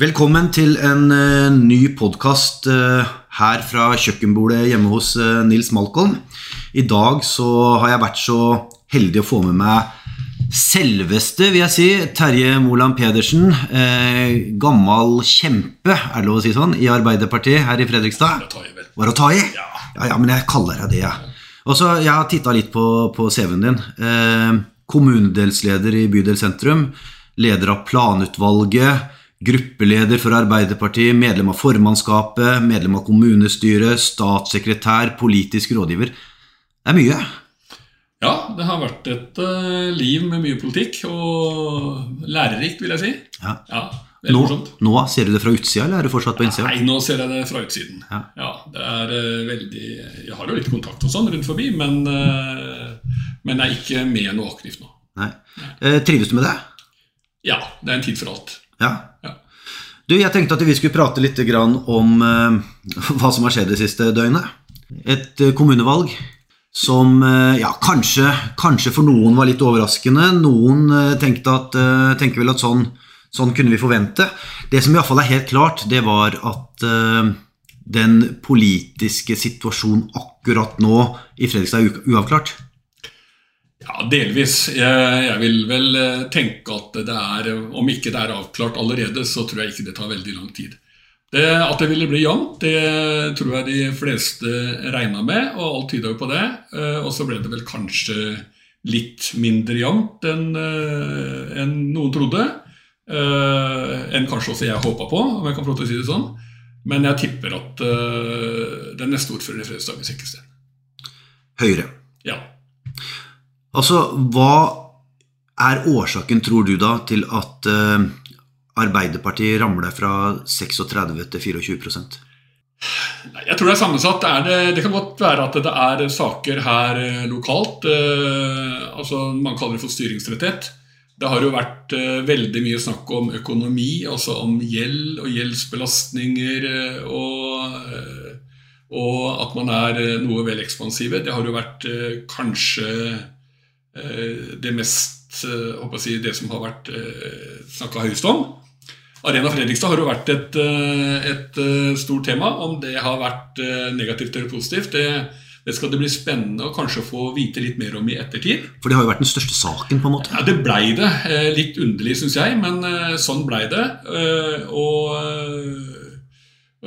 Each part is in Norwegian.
Velkommen til en uh, ny podkast her fra kjøkkenbordet hjemme hos uh, Nils Malcolm. I dag så har jeg vært så heldig å få med meg selveste, vil jeg si, Terje Moland Pedersen. Eh, gammel kjempe, er det lov å si sånn, i Arbeiderpartiet her i Fredrikstad. Var å ta i? Ja. ja, ja, men jeg kaller deg det, jeg. Og så, Jeg har titta litt på, på CV-en din. Eh, kommunedelsleder i Bydel sentrum. Leder av planutvalget gruppeleder for Arbeiderpartiet, medlem av formannskapet, medlem av kommunestyret, statssekretær, politisk rådgiver. Det er mye. Ja, det har vært et uh, liv med mye politikk, og lærerikt, vil jeg si. Ja. ja nå, nå, ser du det fra utsida, eller er du fortsatt på innsida? Nei, nå ser jeg det fra utsiden. Ja. ja det er uh, veldig Jeg har jo litt kontakt og sånn rundt forbi, men, uh, men jeg er ikke med noe aktivt nå. Nei. trives du med det? Ja, det er en tid for alt. Ja. Du, jeg tenkte at vi skulle prate litt om uh, hva som har skjedd det siste døgnet. Et uh, kommunevalg som uh, ja, kanskje, kanskje, for noen var litt overraskende. Noen tenkte at, tenker vel at sånn, sånn, kunne vi forvente. Det som iallfall er helt klart, det var at den politiske situasjonen akkurat nå i Fredrikstad er uavklart. Ja, delvis. Jeg, jeg, vil vel eh, tenke at det er Om ikke det er avklart allerede, så tror jeg ikke det tar veldig lang tid. Det, at det ville bli jevnt, det tror jeg de fleste regna med, og alt tyder jo på det. Eh, og så ble det vel kanskje litt mindre jevnt enn enn noen trodde. Enn kanskje også jeg håpa på, om jeg kan få lov til å si det sånn. Men jeg tipper at den neste ordføreren i Fredrikstad blir Sekkestein. Høyre. Ja. Altså, hva er årsaken, tror du, da, til at uh, Arbeiderpartiet ramler fra 36 til 24% Jeg tror det er sammensatt. Det, er det, det, kan godt være at det er saker her eh, lokalt. Uh, altså Man kaller det for styringstretthet. Det har jo vært uh, veldig mye snakk om økonomi, altså om gjeld og gjeldsbelastninger. og, og at man er noe vel ekspansive. Det har jo vært kanskje det mest eh, si, Det som har vært eh, snakka høyest om. Arena Fredrikstad har jo vært et, et, stort tema. Om det har vært negativt eller positivt, det, det, skal det bli spennende å kanskje få vite litt mer om i ettertid. For det har jo vært den største saken? på en måte. Ja, Det blei det. Litt underlig, syns jeg, men sånn blei det. Og,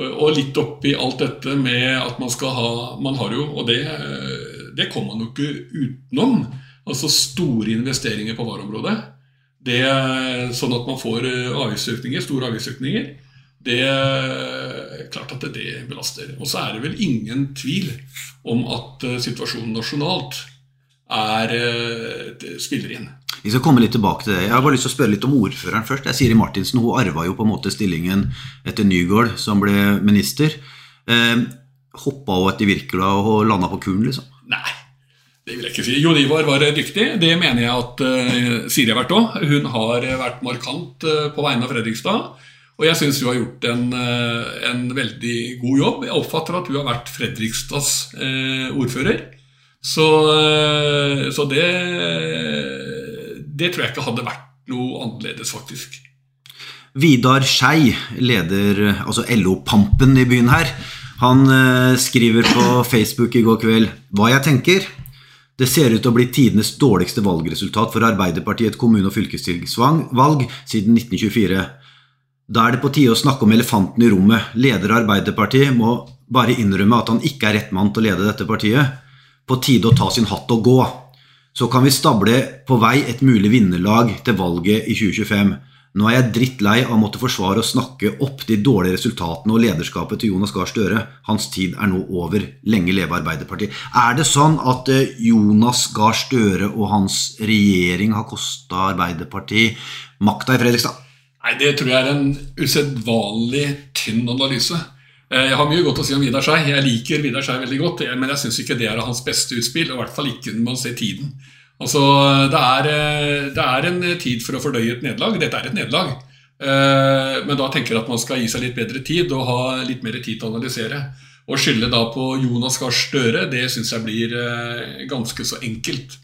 og litt oppi alt dette med at man skal ha Man har jo, og det, det kommer man jo ikke utenom Altså store investeringer på vareområdet. Det, sånn at man får eh, avgiftsøkninger, store avgiftsøkninger. Det er klart at det belaster. Og så er det vel ingen tvil om at eh, situasjonen nasjonalt er, eh, spiller inn. Vi skal komme litt tilbake til det. Jeg har bare lyst til å spørre litt om ordføreren først. Jeg Siri Martinsen hun arva jo på en måte stillingen etter Nygaard, som ble minister. Eh, hoppa hun etter Wirkola og landa på kulen, liksom? Det vil jeg ikke si. Jon Ivar var dyktig. Det mener jeg at uh, Siri har vært òg. Hun har vært markant på vegne av Fredrikstad. Og jeg syns hun har gjort en, en, veldig god jobb. Jeg oppfatter at hun har vært Fredrikstads ordfører. Så, så det, det tror jeg ikke hadde vært noe annerledes, faktisk. Vidar Skei, leder altså LO-pampen i byen her, han skriver på Facebook i går kveld hva jeg tenker. Det ser ut til å bli tidenes dårligste valgresultat for Arbeiderpartiet et kommune- og fylkestingsvalg siden 1924. Da er det på tide å snakke om elefanten i rommet. Leder av Arbeiderpartiet må bare innrømme at han ikke er rett mann til å lede dette partiet. På tide å ta sin hatt og gå. Så kan vi stable på vei et mulig vinnerlag til valget i 2025. Nå er jeg drittlei av å måtte forsvare og snakke opp de dårlige resultatene og lederskapet til Jonas Gahr Støre. Hans tid er nå over. Lenge leve Arbeiderpartiet. Er det sånn at eh, Jonas Gahr Støre og hans regjering har kosta Arbeiderpartiet makta i Fredrikstad? Nei, Det tror jeg er en usedvanlig tynn analyse. Eh, jeg har mye godt å si om Vidar Skei. Jeg liker Vidar Skei veldig godt, men jeg syns ikke det er hans beste utspill. Og i hvert fall ikke når man ser tiden. Altså, det er, eh, det er, en tid for å fordøye et nederlag. Dette er et nederlag. Eh, men da tenker jeg at man skal gi seg litt bedre tid og ha litt mer tid til å analysere. Å skylde da på Jonas Gahr Støre, det syns jeg blir eh, ganske så enkelt.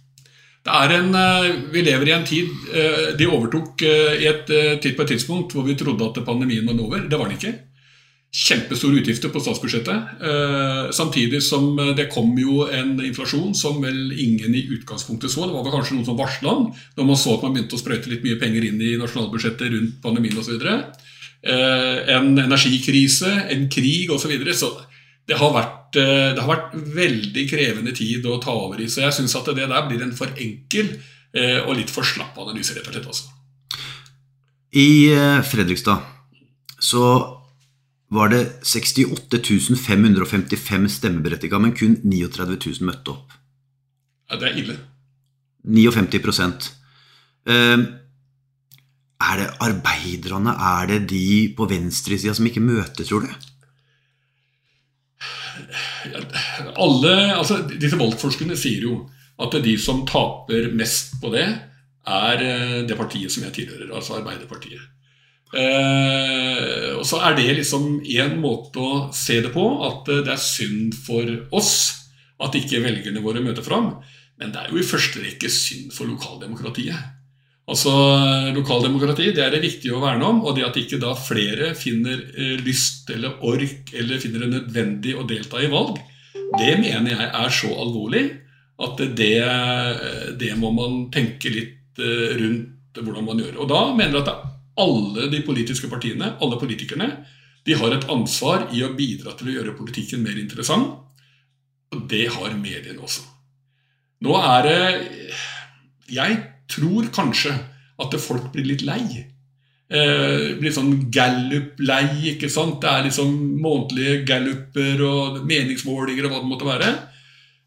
En, eh, Vi lever i en tid eh, De overtok et, på et tidspunkt hvor vi trodde at pandemien var over. Det var den ikke. Kjempestore utgifter på statsbudsjettet. Samtidig som det kom jo en inflasjon som vel ingen i utgangspunktet så. Det var vel kanskje noen som varsla den når man så at man begynte å sprøyte litt mye penger inn i nasjonalbudsjettet rundt pandemien osv. En energikrise, en krig osv. Så, videre. så det har, vært, eh, det har vært veldig krevende tid å ta over i. Så jeg syns at det der blir en for enkel eh, og litt for slapp analyse, rett og slett. Også. I eh, Fredrikstad så var det 68 555 stemmeberettiga, men kun 39 000 møtte opp. Ja, Det er ille. 59% Er det arbeiderne, er det de på venstresida som ikke møter, tror du? alle, altså Disse valgforskerne sier jo at de som taper mest på det, er eh, det partiet som jeg tilhører, altså Arbeiderpartiet. Eh, og så er det liksom én måte å se det på, at det er synd for oss at ikke velgerne våre møter fram. Men det er jo i første rekke synd for lokaldemokratiet. Altså, Lokaldemokrati det er det viktig å verne om, og det at ikke da flere finner eh, lyst eller ork eller finner det nødvendig å delta i valg, det mener jeg er så alvorlig at det, det må man tenke litt eh, rundt hvordan man gjør. Og da mener jeg at alle de politiske partiene, alle politikerne, de har et ansvar i å bidra til å gjøre politikken mer interessant. Og det har mediene også. Nå er det Jeg tror kanskje at folk blir litt lei. Eh, blir sånn gallup-lei. ikke sant? Det er liksom månedlige galluper og meningsmålinger og hva det måtte være.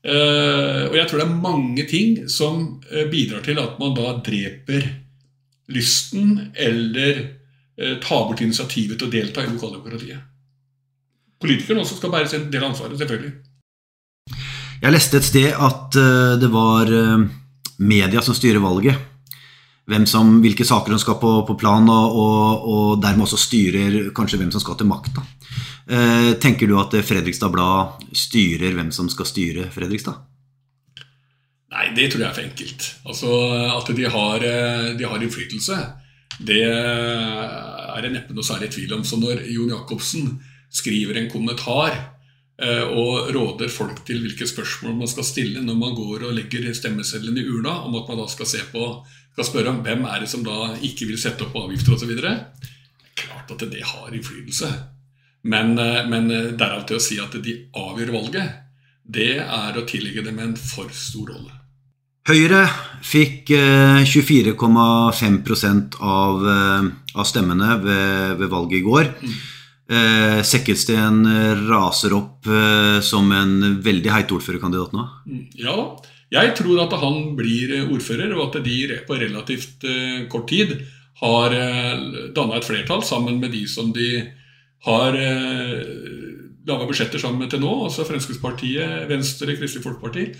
Eh, og jeg tror det er mange ting som eh, bidrar til at man da dreper lysten eller eh, tar bort initiativet til å delta i lokaldemokratiet. Politikerne også skal bære sin del av ansvaret, selvfølgelig. Jeg leste et sted at uh, det var uh, media som styrer valget som, hvilke saker som skal på, på plan, og, og, og, dermed også styrer kanskje hvem som skal til makta. Eh, tenker du at Fredrikstad Blad styrer hvem som skal styre Fredrikstad? Nei, det tror jeg er for enkelt. Altså, At de har, eh, de har innflytelse, det er det neppe noe særlig tvil om. Så når Jon Jacobsen skriver en kommentar eh, og råder folk til hvilke spørsmål man skal stille når man går og legger stemmeseddelen i urna, om at man da skal på skal spørre om hvem er det som da ikke vil sette opp avgifter osv. Klart at det har innflytelse. Men, eh, men eh, derav til å si at de avgjør valget, det er å tillegge dem en for stor rolle. Høyre fikk 24,5 eh, av, av stemmene ved, ved, valget i går. Eh, Sekkelsten raser opp som en veldig heit ordførerkandidat nå. Mm. Ja. Jeg tror at han blir ordfører, og at de på relativt eh, kort tid har eh, danna et flertall sammen med de som de har eh, laga budsjetter sammen med til nå, altså Fremskrittspartiet, Venstre, Kristelig Folkeparti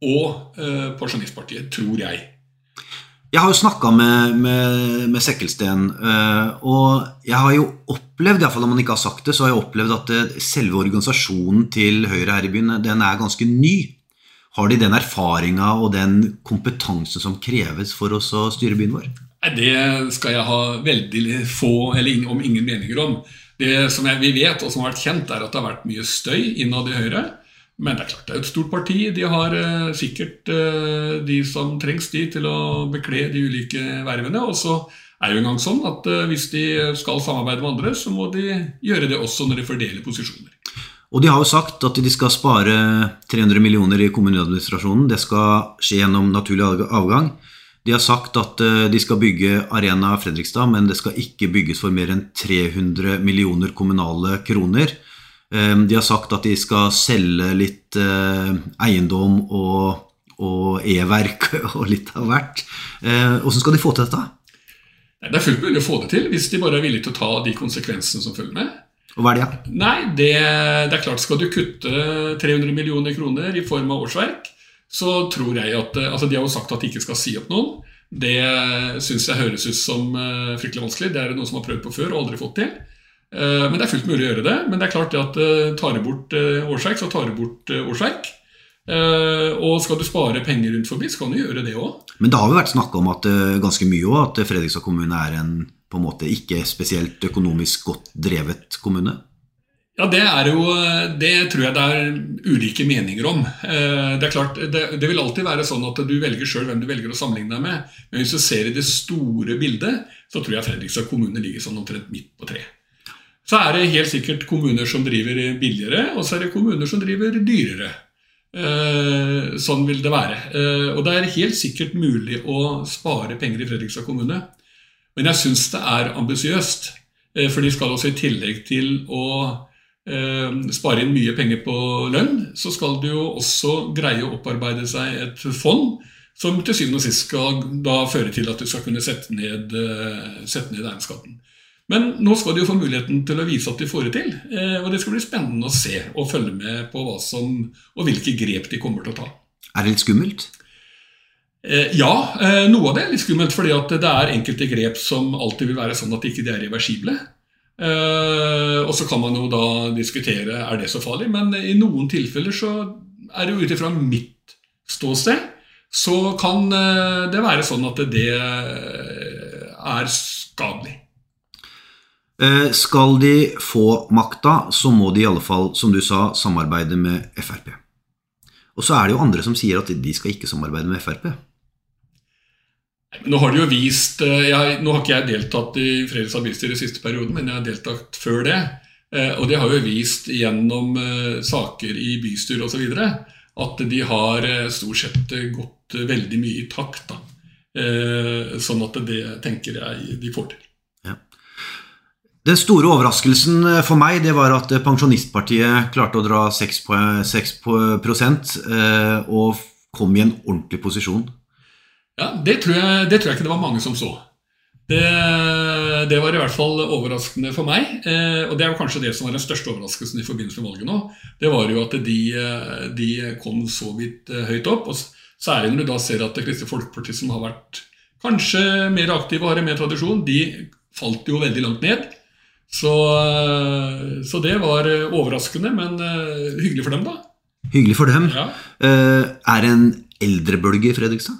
og Pensjonistpartiet, tror jeg. Jeg har jo snakka med, med, med, Sekkelsten, og jeg har jo opplevd, iallfall om man ikke har sagt det, så har jeg opplevd at selve organisasjonen til Høyre her i byen den er ganske ny. Har de den erfaringa og den kompetansen som kreves for oss å styre byen vår? Det skal jeg ha veldig få, eller om ingen meninger om. Det som vi vet, og som har vært kjent, er at det har vært mye støy innad i Høyre. Men det er klart det er et stort parti. De har eh, sikkert eh, de som trengs de til å bekle de ulike vervene. Og så er det jo engang sånn at eh, hvis de skal samarbeide med andre, så må de gjøre det også når de fordeler posisjoner. Og de har jo sagt at de skal spare 300 millioner i kommuneadministrasjonen. Det skal skje gjennom naturlig avgang. De har sagt at eh, de skal bygge Arena Fredrikstad, men det skal ikke bygges for mer enn 300 millioner kommunale kroner. Eh, de har sagt at de skal selge litt eh, eiendom og, og e-verk og litt av hvert. Hvordan skal de få til dette? Det er fullt mulig å få det til hvis de bare er villige til å ta de konsekvensene som følger med. Og hva er det? Nei, det, det, er klart Skal du kutte 300 millioner kroner i form av årsverk, så tror jeg at altså De har jo sagt at de ikke skal si opp noen. Det syns jeg høres ut som fryktelig vanskelig. Det er det noen som har prøvd på før og aldri fått til. Uh, men det er fullt mulig å gjøre det. Men det er klart at uh, tar du bort årsverk, så tar du bort årsverk. Eh, og skal du spare penger rundt forbi, så kan du gjøre det òg. Men det har jo vært snakka om at eh, ganske mye òg, at Fredrikstad kommune er en på en måte ikke spesielt økonomisk godt drevet kommune? Ja, det er jo Det tror jeg det er ulike meninger om. Eh, det er klart, det, det vil alltid være sånn at du velger sjøl hvem du velger å sammenligne deg med. Men hvis du ser i det store bildet, så tror jeg Fredrikstad kommune ligger sånn omtrent midt på treet. Så er det helt sikkert kommuner som driver billigere, og så er det kommuner som driver dyrere. Eh, sånn vil det være. Eh, og det er helt sikkert mulig å spare penger i Fredrikstad kommune. Men jeg syns det er ambisiøst. Eh, for de skal også i tillegg til å spare inn mye penger på lønn, så skal de jo også greie å opparbeide seg et fond som til syvende og sist skal da føre til at du skal kunne sette ned, sette ned eiendomsskatten. Men nå skal de jo få muligheten til å vise at de får det til. Eh, og det skal bli spennende å se og følge med på hva som, og hvilke grep de kommer til å ta. Er det litt skummelt? Eh, ja, eh, noe av det er litt skummelt. fordi det er enkelte grep som alltid vil være sånn at de ikke er reversible. Og så kan man jo da diskutere er det så farlig, men i noen tilfeller så er det jo ut ifra mitt ståsted så kan det være sånn at det er skadelig. Eh, skal de få makta, så må de i alle fall, som du sa, samarbeide med Frp. Og så er det jo andre som sier at de skal ikke samarbeide med Frp. Nå har de jo vist, eh, jeg, nå har ikke jeg deltatt i Fredrikstad i siste perioden, men jeg har deltatt før det. Eh, og de har jo vist gjennom saker i bystyret osv. at de har stort sett gått veldig mye i takt. Da. Sånn at det tenker jeg de får til. Den store overraskelsen eh, for meg det var at eh, Pensjonistpartiet klarte å dra 6, 6 eh, og kom i en ordentlig posisjon. Ja, det tror, jeg, det tror jeg ikke det var mange som så. Det, det, var i hvert fall overraskende for meg. og det er jo kanskje det som var den største overraskelsen i forbindelse med valget nå. Det var jo at de, de kom så vidt høyt opp. og Særlig når du da ser at Kristelig Folkeparti, som har vært kanskje mer aktive og har mer tradisjon, de falt jo veldig langt ned. Så, eh, så, det var eh, overraskende, men uh, hyggelig for dem, da. Hyggelig for dem. Ja. Er det en eldrebølge i Fredrikstad?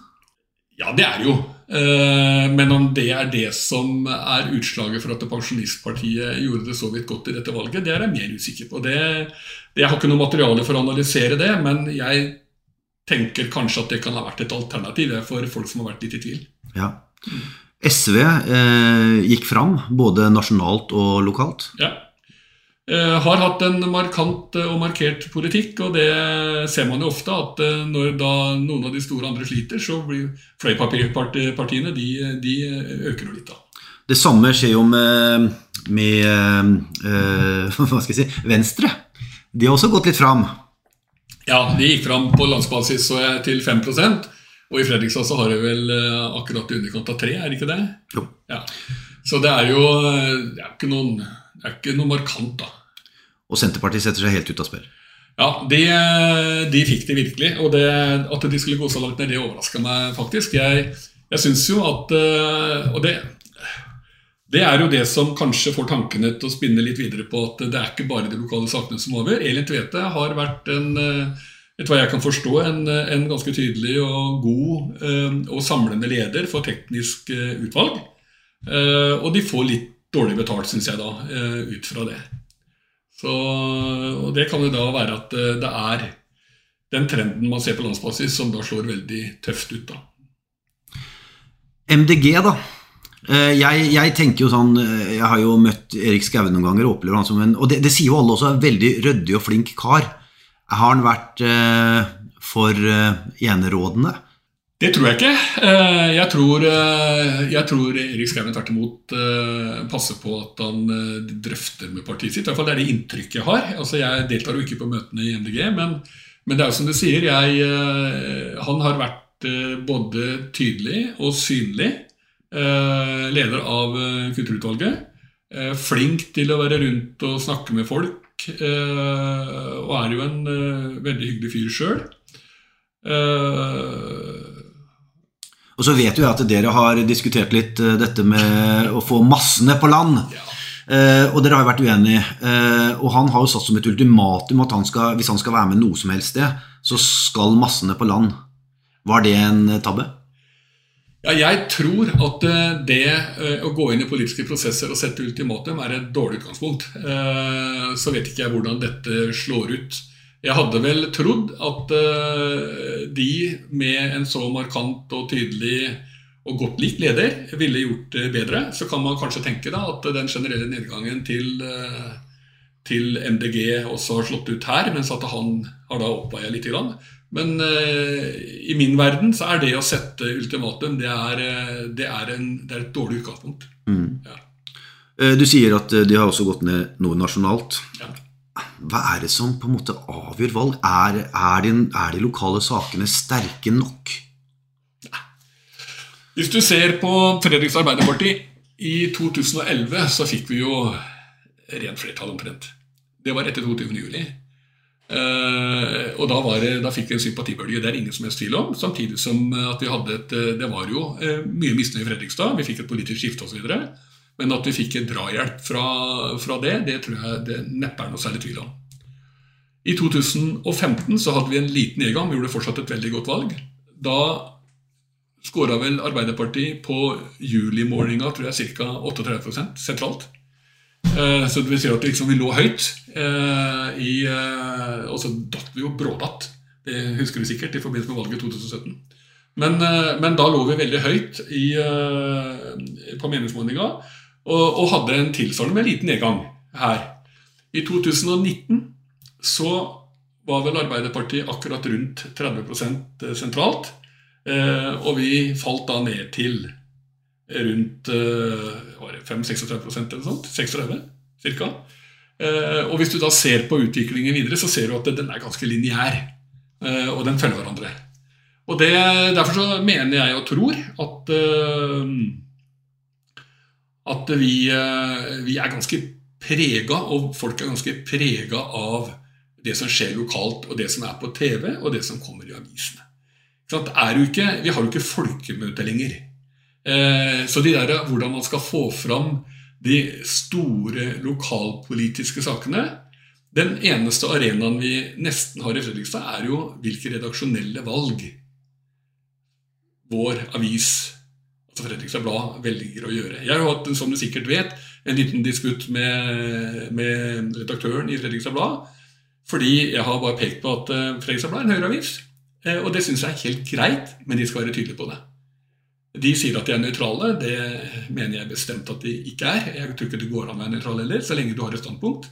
Ja, det er det jo. Men om det er det som er utslaget for at Pensjonistpartiet gjorde det så vidt godt i dette valget, det er jeg mer usikker på. Det, det, jeg har ikke noe materiale for å analysere det, men jeg tenker kanskje at det kan ha vært et alternativ for folk som har vært litt i tvil. Ja. SV eh, gikk fram, både nasjonalt og lokalt. Ja. Eh, har hatt en markant og markert politikk, og det ser man jo ofte. At eh, når da noen av de store andre sliter, så blir fløypartiene de, de øker jo litt. da. Det samme skjer jo med, med eh, hva skal jeg si, Venstre. De har også gått litt fram. Ja, de gikk fram på landsbasis til 5 og i Fredrikstad så har de vel uh, akkurat i underkant av tre, er det ikke det? Jo. Ja. Så det er jo eh, det er ikke, noen, det er ikke noe markant, da. Og Senterpartiet setter seg helt ut av spill? Ja, de, de, fikk det virkelig. Og det, at de skulle gå så langt ned, det overraska meg faktisk. Jeg, jeg syns jo at Og det, det er jo det som kanskje får tankene til å spinne litt videre på at det er ikke bare de lokale sakene som over. Elin Tvete har vært en uh, etter hva jeg kan forstå, en, en ganske tydelig og god eh, og samlende leder for teknisk eh, utvalg. Eh, og de får litt dårlig betalt, syns jeg, da, ut fra det. Så, og det kan jo da være at det er den trenden man ser på landsbasis, som da slår veldig tøft ut. da. MDG, da. Jeg, jeg, tenker jo sånn Jeg har jo møtt Erik Skaue noen ganger og opplever han som en Og det, det sier jo alle også, er veldig ryddig og flink kar. Har han vært eh, for eh, enerådende? Det tror jeg ikke. Eh, jeg tror, jeg tror Erik Skauen tvert imot passer på at han drøfter med partiet sitt. I hvert fall Det er det inntrykket jeg har. Altså, jeg deltar jo ikke på møtene i MDG, men, men det er jo som du sier. Jeg, han har vært både tydelig og synlig leder av kulturutvalget. Flink til å være rundt og snakke med folk. Eh, og er jo en eh, veldig hyggelig fyr sjøl. Eh, og så vet jo jeg at dere har diskutert litt dette med å få massene på land. Ja. Uh, og dere har jo vært uenige. Uh, og han har jo satt som et ultimatum at han skal, hvis han skal være med noe som helst sted, så skal massene på land. Var det en tabbe? Ja, jeg tror at eh, det eh, å gå inn i politiske prosesser og sette ultimatum er et dårlig utgangspunkt. Eh, så vet ikke jeg hvordan dette slår ut. Jeg hadde vel trodd at de med en så markant og tydelig og godt likt leder ville gjort det bedre. Så kan man kanskje tenke da at den generelle nedgangen til, til MDG også har slått ut her, mens at han har da oppveia litt. Grann. Men uh, i min verden så er det å sette ultimatum det er, eh, det er, en, det er et dårlig utgangspunkt. Mm. Ja. Uh, du sier at de har også gått ned noe nasjonalt. Ja. Hva er det som på en måte avgjør valg? Er, er, de, er de lokale sakene sterke nok? Ja. Hvis du ser på Fredriks Arbeiderparti i 2011 så fikk vi jo rent flertall omtrent. Det var etter 22. juli. Uh, og da, det, da, fikk vi en sympatibølge. Det er ingen som helst tvil om. Samtidig som at vi hadde et eh, Det var jo uh, mye misnøye i Fredrikstad. Vi fikk et politisk skifte osv. Men at vi fikk drahjelp fra, fra, det, det tror jeg det neppe er noe særlig tvil om. I 2015 så hadde vi en liten nedgang. Vi gjorde fortsatt et veldig godt valg. Da skåra vel Arbeiderpartiet på julimålinga ca. 38% sentralt. Eh, så det vil si at liksom vi lå høyt. Eh, I, eh, og så datt vi jo brådatt. Det husker du sikkert i forbindelse med valget i 2017. Men, men da lå vi veldig høyt i, på meningsmålinga og, og, hadde en tilsvarende med en liten nedgang her. I 2019 så var vel Arbeiderpartiet akkurat rundt 30% sentralt. Og vi falt da ned til rundt 5-36 eller sånt. 36 cirka. Eh, og hvis du da ser på utviklingen videre, så ser du at den er ganske lineær. Eh, og den følger hverandre. Og det, Derfor så mener jeg og tror at eh, at vi, vi er ganske prega, og folk er ganske prega av det som skjer lokalt, og det som er på TV, og det som kommer i avisene. Ikke, vi har jo ikke folkemøte lenger. Eh, så de der, hvordan man skal få fram de store lokalpolitiske sakene Den eneste arenaen vi nesten har i Fredrikstad, er jo hvilke redaksjonelle valg vår avis, altså Fredrikstad Blad, velger å gjøre. Jeg har hatt, som du sikkert vet, en liten disputt med, med redaktøren i Fredrikstad Blad. Fordi jeg har bare pekt på at eh, Fredrikstad Blad er en høyreavis. Eh, og det syns jeg er helt greit, men de skal være tydelige på det. De sier at de er nøytrale. Det mener jeg bestemt at de ikke er. Jeg tror ikke det går an å være nøytral heller, så lenge du har et standpunkt.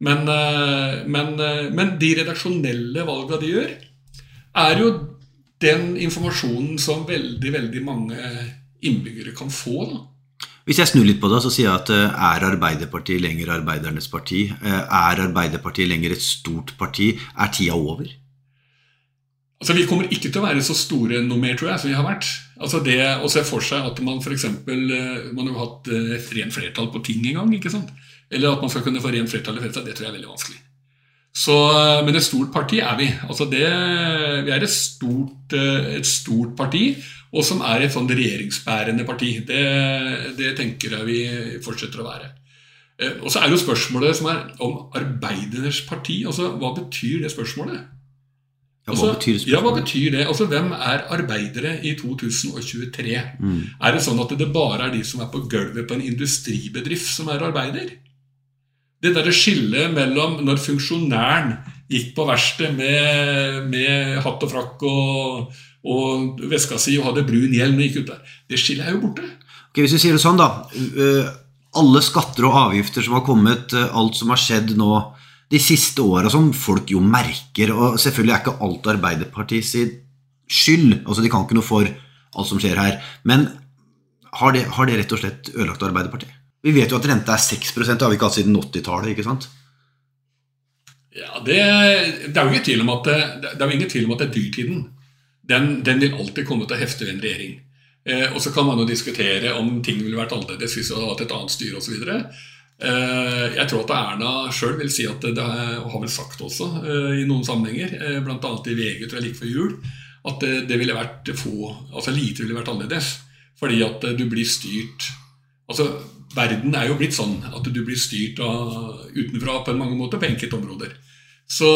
Men, eh, men, eh, men de redaksjonelle valga de gjør, er jo den informasjonen som veldig, veldig mange innbyggere kan få. da. Hvis jeg snur litt på det, så sier jeg at eh, er Arbeiderpartiet lenger arbeidernes parti? Er Arbeiderpartiet lenger et stort parti? Er tida over? Altså, Vi kommer ikke til å være så store noe mer, tror jeg, som vi har vært. Altså det Å se for seg at man f.eks. Eh, man har jo hatt eh, rent flertall på ting en gang. ikke sant? Eller at man skal kunne få rent flertall i fredstid, det tror jeg er veldig vanskelig. Så, eh, men et stort parti er vi. Altså det, vi er et stort, et stort parti, og som er et sånn regjeringsbærende parti. Det, det tenker jeg vi fortsetter å være. Og så er jo spørsmålet som er om arbeidernes parti. altså Hva betyr det spørsmålet? Ja, hva, altså, betyr ja, hva betyr det? Altså, Hvem er arbeidere i 2023? Mm. Er det sånn at det bare er de som er på gulvet på en industribedrift, som er arbeider? Det derre skillet mellom når funksjonæren gikk på verksted med, med, hatt og frakk og, og veska si og hadde brun hjelm og gikk ut der, det skillet er jo borte. Ok, Hvis vi sier det sånn, da. Eh, alle skatter og avgifter som har kommet, eh, alt som har skjedd nå de siste åra som folk jo merker. Og selvfølgelig er ikke alt Arbeiderpartiets skyld. altså De kan ikke noe for alt som skjer her. Men har det, har det rett og slett ødelagt Arbeiderpartiet? Vi vet jo at renta er 6 det har vi ikke hatt siden 80-tallet. ikke sant? Ja, det, det, er jo ingen tvil om at det, det er ingen tvil om at det er dyrtiden. Den, den vil alltid komme til å hefte ved en regjering. Eh, og så kan man jo diskutere om ting ville vært annerledes hvis vi hadde hatt et annet styre osv. Eh, jeg tror at Erna sjøl vil si at det har vel sagt også eh, i noen sammenhenger, eh, bl.a. i VG tror jeg like før jul, at det ville vært få, altså lite ville vært annerledes. Fordi at du blir styrt Altså, Verden er jo blitt sånn at du blir styrt av, utenfra på mange måter på enkelte områder. Så,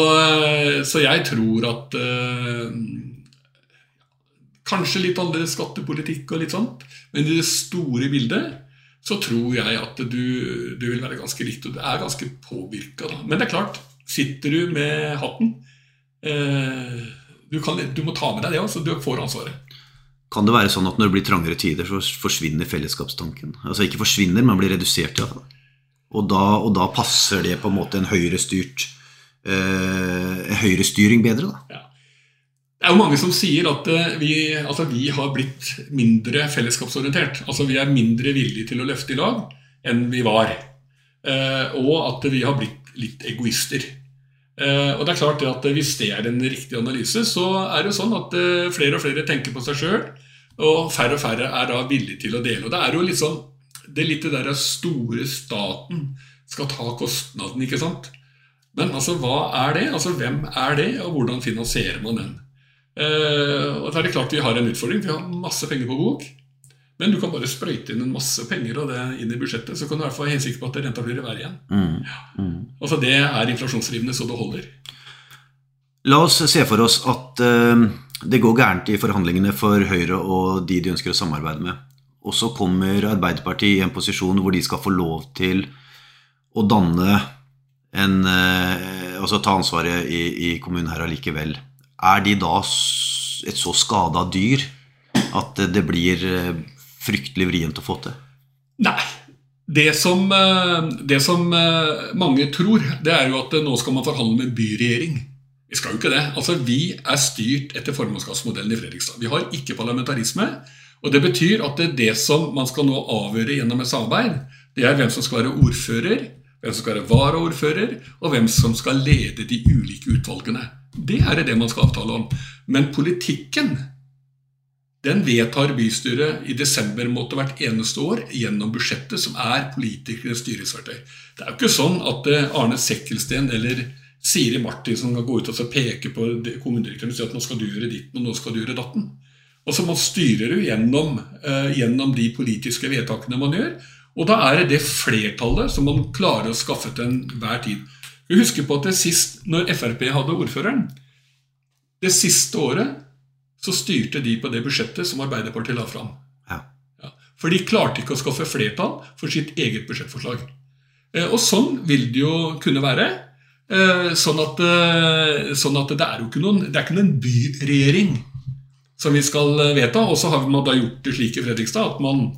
så jeg tror at Kanskje litt annerledes skattepolitikk og litt sånt, men i det store bildet så tror jeg at du, du vil være ganske likt, og du er ganske påvirka. Men det er klart, sitter du med hatten eh, du, kan, du, må ta med deg det altså, så du får ansvaret. Kan det være sånn at når det blir trangere tider, så forsvinner fellesskapstanken? Altså ikke forsvinner, men blir redusert, ja. Og da, og da passer det på en måte en høyrestyrt eh, høyrestyring bedre, da? Ja. Det er jo mange som sier at eh, vi, altså vi, har blitt mindre fellesskapsorientert. Altså Vi er mindre villige til å løfte i lag enn vi var. Eh, og at vi har blitt litt egoister. Eh, og det er klart at Hvis det er en riktig analyse, så er det jo sånn at flere og flere tenker på seg sjøl, og færre og færre er da villige til å dele. Og Det er jo litt sånn, det er litt det der store staten skal ta kostnaden, ikke sant? Men altså, hva er det? Altså, Hvem er det, og hvordan finansierer man den? Uh, og da er det klart Vi har en utfordring. Vi har masse penger på bok. Men du kan bare sprøyte inn en masse penger og det inn i budsjettet, så kan du i hvert fall være helt sikker på at renta blir i været igjen. Mm. Mm. Altså Det er inflasjonsdrivende så det holder. La oss se for oss at uh, det går gærent i forhandlingene for Høyre og de de ønsker å samarbeide med. Og så kommer Arbeiderpartiet i en posisjon hvor de skal få lov til å danne en uh, Altså ta ansvaret i, i kommunen her allikevel. Er de da et så skada dyr at det blir eh, fryktelig vrient å få til? Nei. Det som, eh, det som, eh, mange tror, det er jo at nå skal man forhandle med byregjering. Vi skal jo ikke det. Altså, Vi er styrt etter formannskapsmodellen i Fredrikstad. Vi har ikke parlamentarisme. og Det betyr at det, det som man skal nå avgjøre gjennom et samarbeid, det er hvem som skal være ordfører, hvem som skal være varaordfører, og hvem som skal lede de ulike utvalgene. Det er det man skal avtale om. Men politikken den vedtar bystyret i desember måtte hvert eneste år gjennom budsjettet, som er politikernes styringsverktøy. Det er jo ikke sånn at eh, Arne Sekkelsten eller Siri Martinsen kan gå ut og peke på kommunedirektøren og si at nå skal du gjøre ditten og nå skal du gjøre datten. Og så Man styrer jo gjennom, uh, gjennom de politiske vedtakene man gjør. Og da er det det flertallet som man klarer å skaffe til enhver tid. Vi husker på at det sist, når Frp hadde ordføreren Det siste året så styrte de på det budsjettet som Arbeiderpartiet la fram. Ja. Ja, for de klarte ikke å skaffe flertall for sitt eget budsjettforslag. Eh, og sånn vil det jo kunne være. Eh, sånn at, eh, sånn at det er jo ikke noen, det er ikke noen byregjering som vi skal vedta. Og så har man da gjort det slik i Fredrikstad at man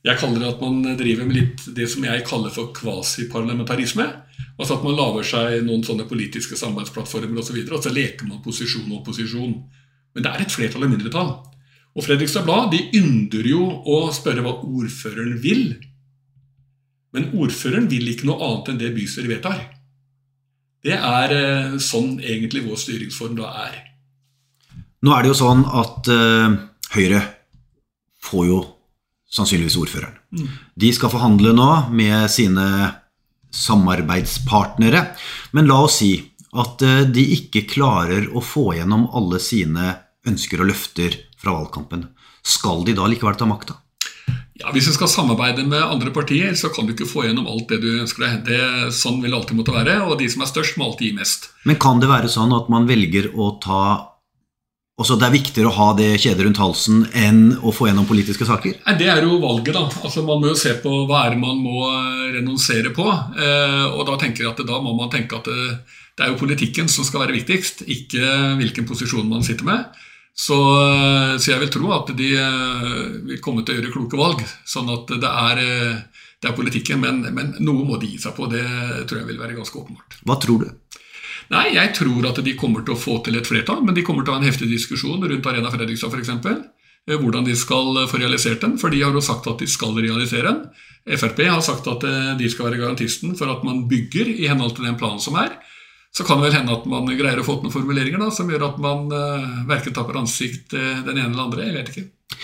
jeg kaller det at man driver med litt det som jeg kaller for kvasiparlamentarisme. Altså at man lager seg noen sånne politiske samarbeidsplattformer osv. Og, så og så leker man posisjon og opposisjon. Men det er et flertall og mindretall. Og Fredrikstad Blad de ynder jo å spørre hva ordføreren vil. Men ordføreren vil ikke noe annet enn det bystyret vedtar. Det er eh, sånn egentlig vår styringsform da er. Nå er det jo sånn at uh, Høyre får jo sannsynligvis ordføreren. Mm. De skal forhandle nå med sine samarbeidspartnere. Men la oss si at eh, de ikke klarer å få gjennom alle sine ønsker og løfter fra valgkampen. Skal de da likevel ta makta? Ja, Hvis du skal samarbeide med andre partier, så kan du ikke få gjennom alt det du ønsker deg. Det, sånn vil det alltid måtte være, og de som er størst, må alltid gi mest. Men kan det være sånn at man velger å ta også det er viktigere å ha det kjedet rundt halsen enn å få gjennom politiske saker? Det er jo valget, da. Altså, man må jo se på hva er det man må eh, renonsere på. Eh, og da tenker jeg at da må man tenke at det, det, er jo politikken som skal være viktigst, ikke hvilken posisjon man sitter med. Så, eh, så jeg vil tro at de eh, vil komme til å gjøre kloke valg. Sånn at det er, det er politikken, men, men noe må de gi seg på. Det tror jeg vil være ganske åpenbart. Hva tror du? Nei, jeg tror at de kommer til å få til et flertall, men de kommer til å ha en heftig diskusjon rundt Arena Fredrikstad f.eks. Eh, hvordan de skal eh, få realisert den, for de har jo sagt at de skal realisere den. Frp har sagt at eh, de skal være garantisten for at man bygger i henhold til den planen som er. Så kan det vel hende at man greier å få til noen formuleringer da, som gjør at man uh, verken tapper ansikt den ene eller andre. Jeg vet ikke.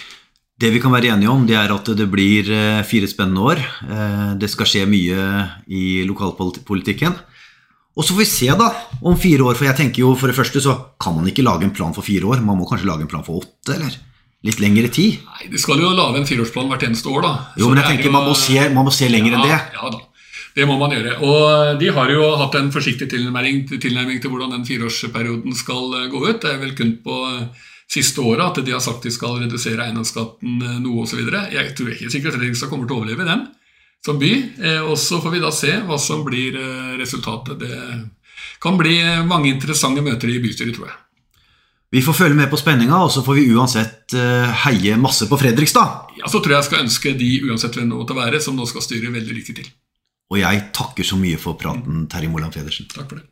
Det vi kan være enige om, det er at det blir fire spennende år. Det skal skje mye i lokalpolitikken. Og så får vi se da, om fire år, for jeg tenker jo for det første så kan man ikke lage en plan for fire år. Man må kanskje lage en plan for åtte, eller litt lengre tid. Nei, De skal jo lage en fireårsplan hvert eneste år, da. Jo, men jeg tenker jo, man, må se, man, må se, lenger ja, enn det. Ja da. Det må man gjøre. Og de har jo hatt en forsiktig tilnærming, tilnærming til hvordan den fireårsperioden skal eh, gå ut. Det er vel kun på eh, siste året at de har sagt de skal redusere eiendomsskatten eh, noe osv. Jeg tror ikke sikkert Fredrikstad kommer til å overleve den som by. Og så får vi da se hva som blir resultatet. Det kan bli mange interessante møter i bystyret, tror jeg. Vi får følge med på spenninga, og så får vi uansett heie masse på Fredrikstad. Ja, Så tror jeg jeg skal ønske de uansett hvem det måtte være, som nå skal styre, veldig lykke til. Og jeg takker så mye for praten, Terje Moland Pedersen. Takk for det.